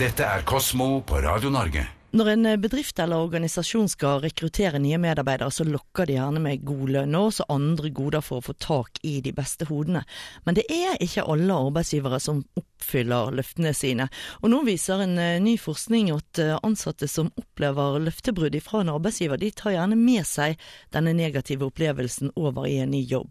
Dette er Kosmo på Radio Norge. Når en bedrift eller organisasjon skal rekruttere nye medarbeidere, så lokker de gjerne med god lønn og også andre goder for å få tak i de beste hodene. Men det er ikke alle arbeidsgivere som oppfyller løftene sine. Og nå viser en eh, ny forskning at eh, ansatte som opplever løftebrudd fra en arbeidsgiver, de tar gjerne med seg denne negative opplevelsen over i en ny jobb.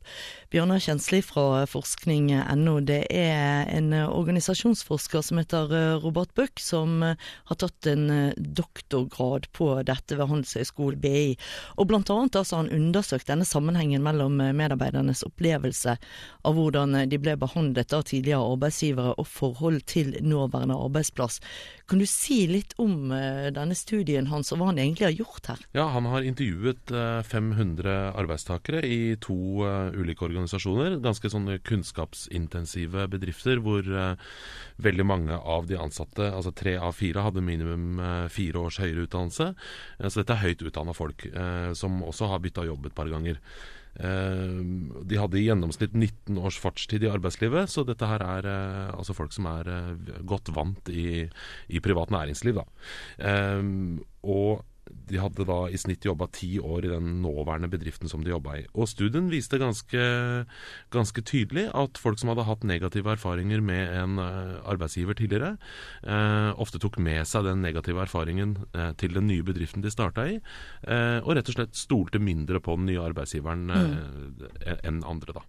Bjørnar Kjensli fra forskning.no, det er en organisasjonsforsker som heter Robert Buck, som har tatt en doktorgrad på dette ved Handelshøyskolen BI. Og blant annet altså han undersøkt denne sammenhengen mellom medarbeidernes opplevelse av hvordan de ble behandlet av tidligere arbeidsgivere og forhold til nåværende arbeidsplass. Kan du si litt om uh, denne studien hans, og hva han egentlig har gjort her? Ja, Han har intervjuet uh, 500 arbeidstakere i to uh, ulike organisasjoner. Ganske sånne kunnskapsintensive bedrifter hvor veldig mange av de ansatte, altså tre av fire, hadde minimum fire års høyere utdannelse. Så dette er høyt utdanna folk som også har bytta jobb et par ganger. De hadde i gjennomsnitt 19 års fartstid i arbeidslivet, så dette her er altså folk som er godt vant i, i privat næringsliv. Da. Og de hadde da i snitt jobba ti år i den nåværende bedriften som de jobba i. Og studien viste ganske, ganske, tydelig at folk som hadde hatt negative erfaringer med en uh, arbeidsgiver tidligere, eh, ofte tok med seg den negative erfaringen eh, til den nye bedriften de starta i, og rett og slett stolte mindre på den nye arbeidsgiveren mm. enn andre, da.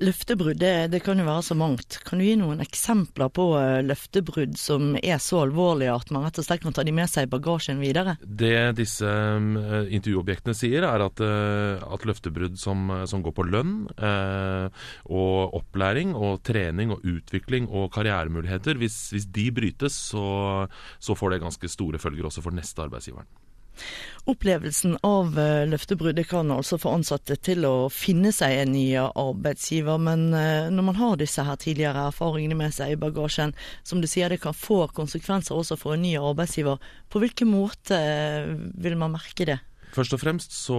Løftebrudd, det, det, kan jo være så mangt. Kan du gi noen eksempler på løftebrudd som er så alvorlige at man rett og slett kan ta de med seg i bagasjen videre? Det disse uh, intervjuobjektene sier, er at, uh, at løftebrudd som, som, går på lønn og opplæring og trening og utvikling og karrieremuligheter, hvis, hvis de brytes, så, så får det ganske store følger også for neste arbeidsgiveren. Opplevelsen av løftebruddet kan altså få ansatte til å finne seg en ny arbeidsgiver, men eh, når man har disse her tidligere erfaringene med seg i bagasjen, som du sier det kan få konsekvenser også for en ny arbeidsgiver, på hvilken måte eh, vil man merke det? Først og fremst så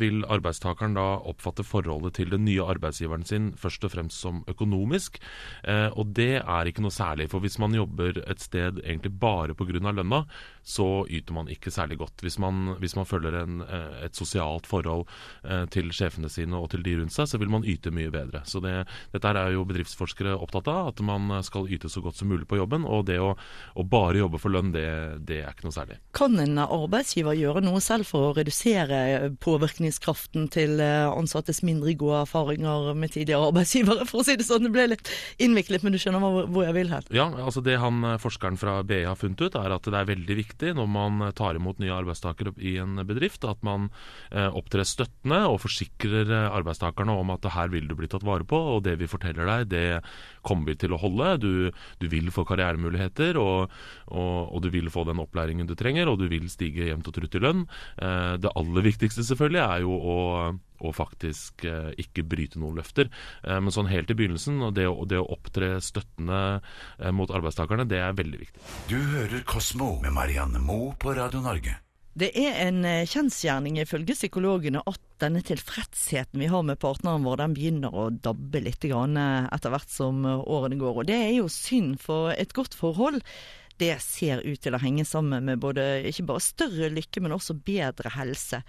vil arbeidstakeren da oppfatte forholdet til den nye arbeidsgiveren sin først og fremst som økonomisk, eh, og det er ikke noe særlig. For hvis man jobber et sted egentlig bare pga. lønna, så yter man ikke særlig godt. Hvis man, hvis man følger en, eh, et sosialt forhold eh, til sjefene sine og til de rundt seg, så vil man yte mye bedre. Så det, Dette er jo bedriftsforskere opptatt av, at man skal yte så godt som mulig på jobben. Og det å, å bare jobbe for lønn, det, det er ikke noe særlig. Kan en arbeidsgiver gjøre noe selv for å redusere redusere påvirkningskraften til eh, ansattes mindre gode erfaringer med tidligere arbeidsgivere, for å si det sånn. Det ble litt innviklet, men du skjønner hvor jeg vil hen. Ja, altså det han, eh, forskeren fra BI har funnet ut, er at det er veldig viktig når man eh, tar imot nye arbeidstakere i en bedrift, at man opptrer støttende og forsikrer arbeidstakerne om at her vil du bli tatt vare på, og det vi forteller deg, det kommer vi til å holde. Du, du vil få karrieremuligheter, og, og, og, du vil få den opplæringen du trenger, og du vil stige jevnt og trutt i lønn. Det aller viktigste selvfølgelig er jo å, å faktisk eh, ikke bryte noen løfter. Eh, men sånn helt i begynnelsen, og det, det å opptre støttende eh, mot arbeidstakerne, det er veldig viktig. Du hører Kosmo med Marianne Moe på Radio Norge. Det er en kjensgjerning ifølge psykologene at denne tilfredsheten vi har med partneren vår, den begynner å dabbe litt etter hvert som årene går. Og det er jo synd, for et godt forhold det ser ut til å henge sammen med både ikke bare større lykke, men også bedre helse.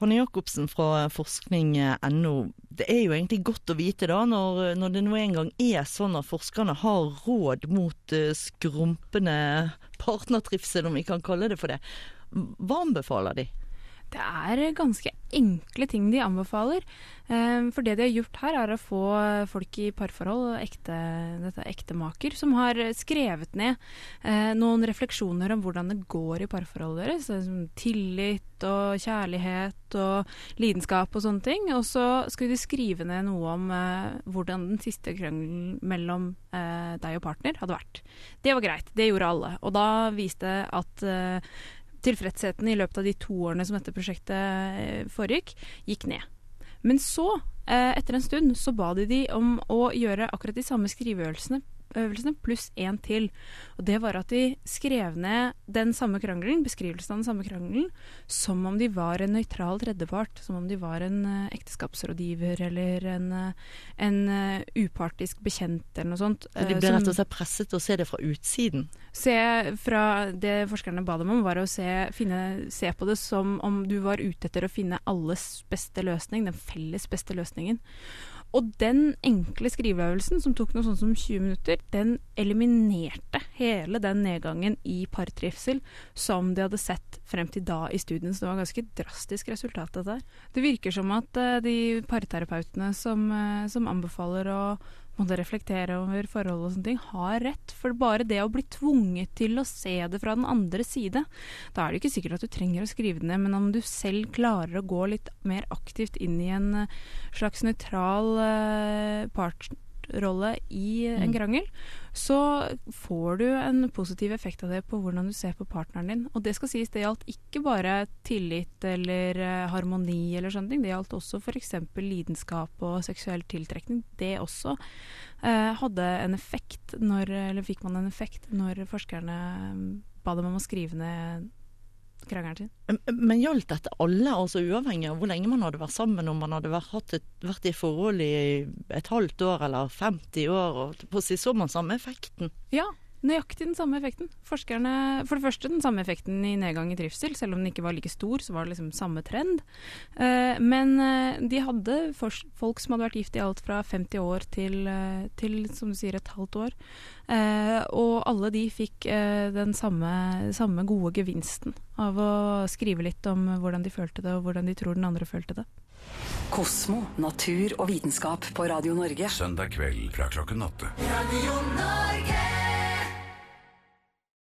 Hanne Jacobsen fra forskning.no, det er jo egentlig godt å vite da, når, når det nå engang er sånn at forskerne har råd mot uh, skrumpende partnertrivsel, om vi kan kalle det for det. Hva anbefaler de? Det er ganske enkle ting de anbefaler. Ehm, for det de har gjort her, er å få folk i parforhold, ekte, dette ektemaker, som har skrevet ned eh, noen refleksjoner om hvordan det går i parforholdet deres. Tillit og kjærlighet og lidenskap og sånne ting. Og så skulle de skrive ned noe om eh, hvordan den siste krangelen mellom eh, deg og partner hadde vært. Det var greit, det gjorde alle. Og da viste at tilfredsheten i løpet av de to årene som dette prosjektet eh, foregikk, gikk ned. Men så, eh, etter en stund, så ba de de om å gjøre akkurat de samme skriveøvelsene øvelsene pluss én til. Og det var at de skrev ned den samme krangelen, beskrivelsen av den samme krangelen, som om de var en nøytral tredjepart. Som om de var en uh, ekteskapsrådgiver eller en, uh, en uh, upartisk bekjent eller noe sånt. de ble rett og slett presset til å se det fra utsiden? Se fra Det forskerne ba dem om, var å se, finne, se på det som om du var ute etter å finne alles beste løsning, den felles beste løsningen. Og den enkle skriveøvelsen, som tok noe sånt som 20 minutter, den eliminerte hele den nedgangen i partrivsel som de hadde sett frem til da i studien. Så det var ganske drastisk resultat dette det. Det virker som at uh, de parterapeutene som, uh, som anbefaler å måtte reflektere over forhold og sånne ting, har rett. For bare det å bli tvunget til å se det fra den andre side, da er det ikke sikkert at du trenger å skrive det ned, men om du selv klarer å gå litt mer aktivt inn i en eh, slags nøytral uh, part rolle i en mm. krangel, så får du en positiv effekt av det på hvordan du ser på partneren din. Og det skal sies, det gjaldt ikke bare tillit eller uh, harmoni eller sånne ting. Det gjaldt også f.eks. lidenskap og seksuell tiltrekning. Det også uh, hadde en effekt når Eller fikk man en effekt når forskerne ba dem om å skrive ned krangelen sin. Men gjaldt dette alle, altså uavhengig av hvor lenge man hadde vært sammen, om man hadde vært, et, vært i forhold i et halvt år eller 50 år, og på si så man samme effekten? Ja, Nøyaktig den samme effekten. Forskerne, For det første den samme effekten i nedgang i trivsel. Selv om den ikke var like stor, så var det liksom samme trend. Uh, men uh, de hadde folk som hadde vært gift i alt fra 50 år til, uh, til som du sier, et halvt år. og alle de fikk den samme, samme, gode gevinsten av å skrive litt om hvordan de følte det, og hvordan de tror den andre følte det. Kosmo, natur og vitenskap på Radio Norge. Søndag kveld fra klokken åtte. Radio Norge!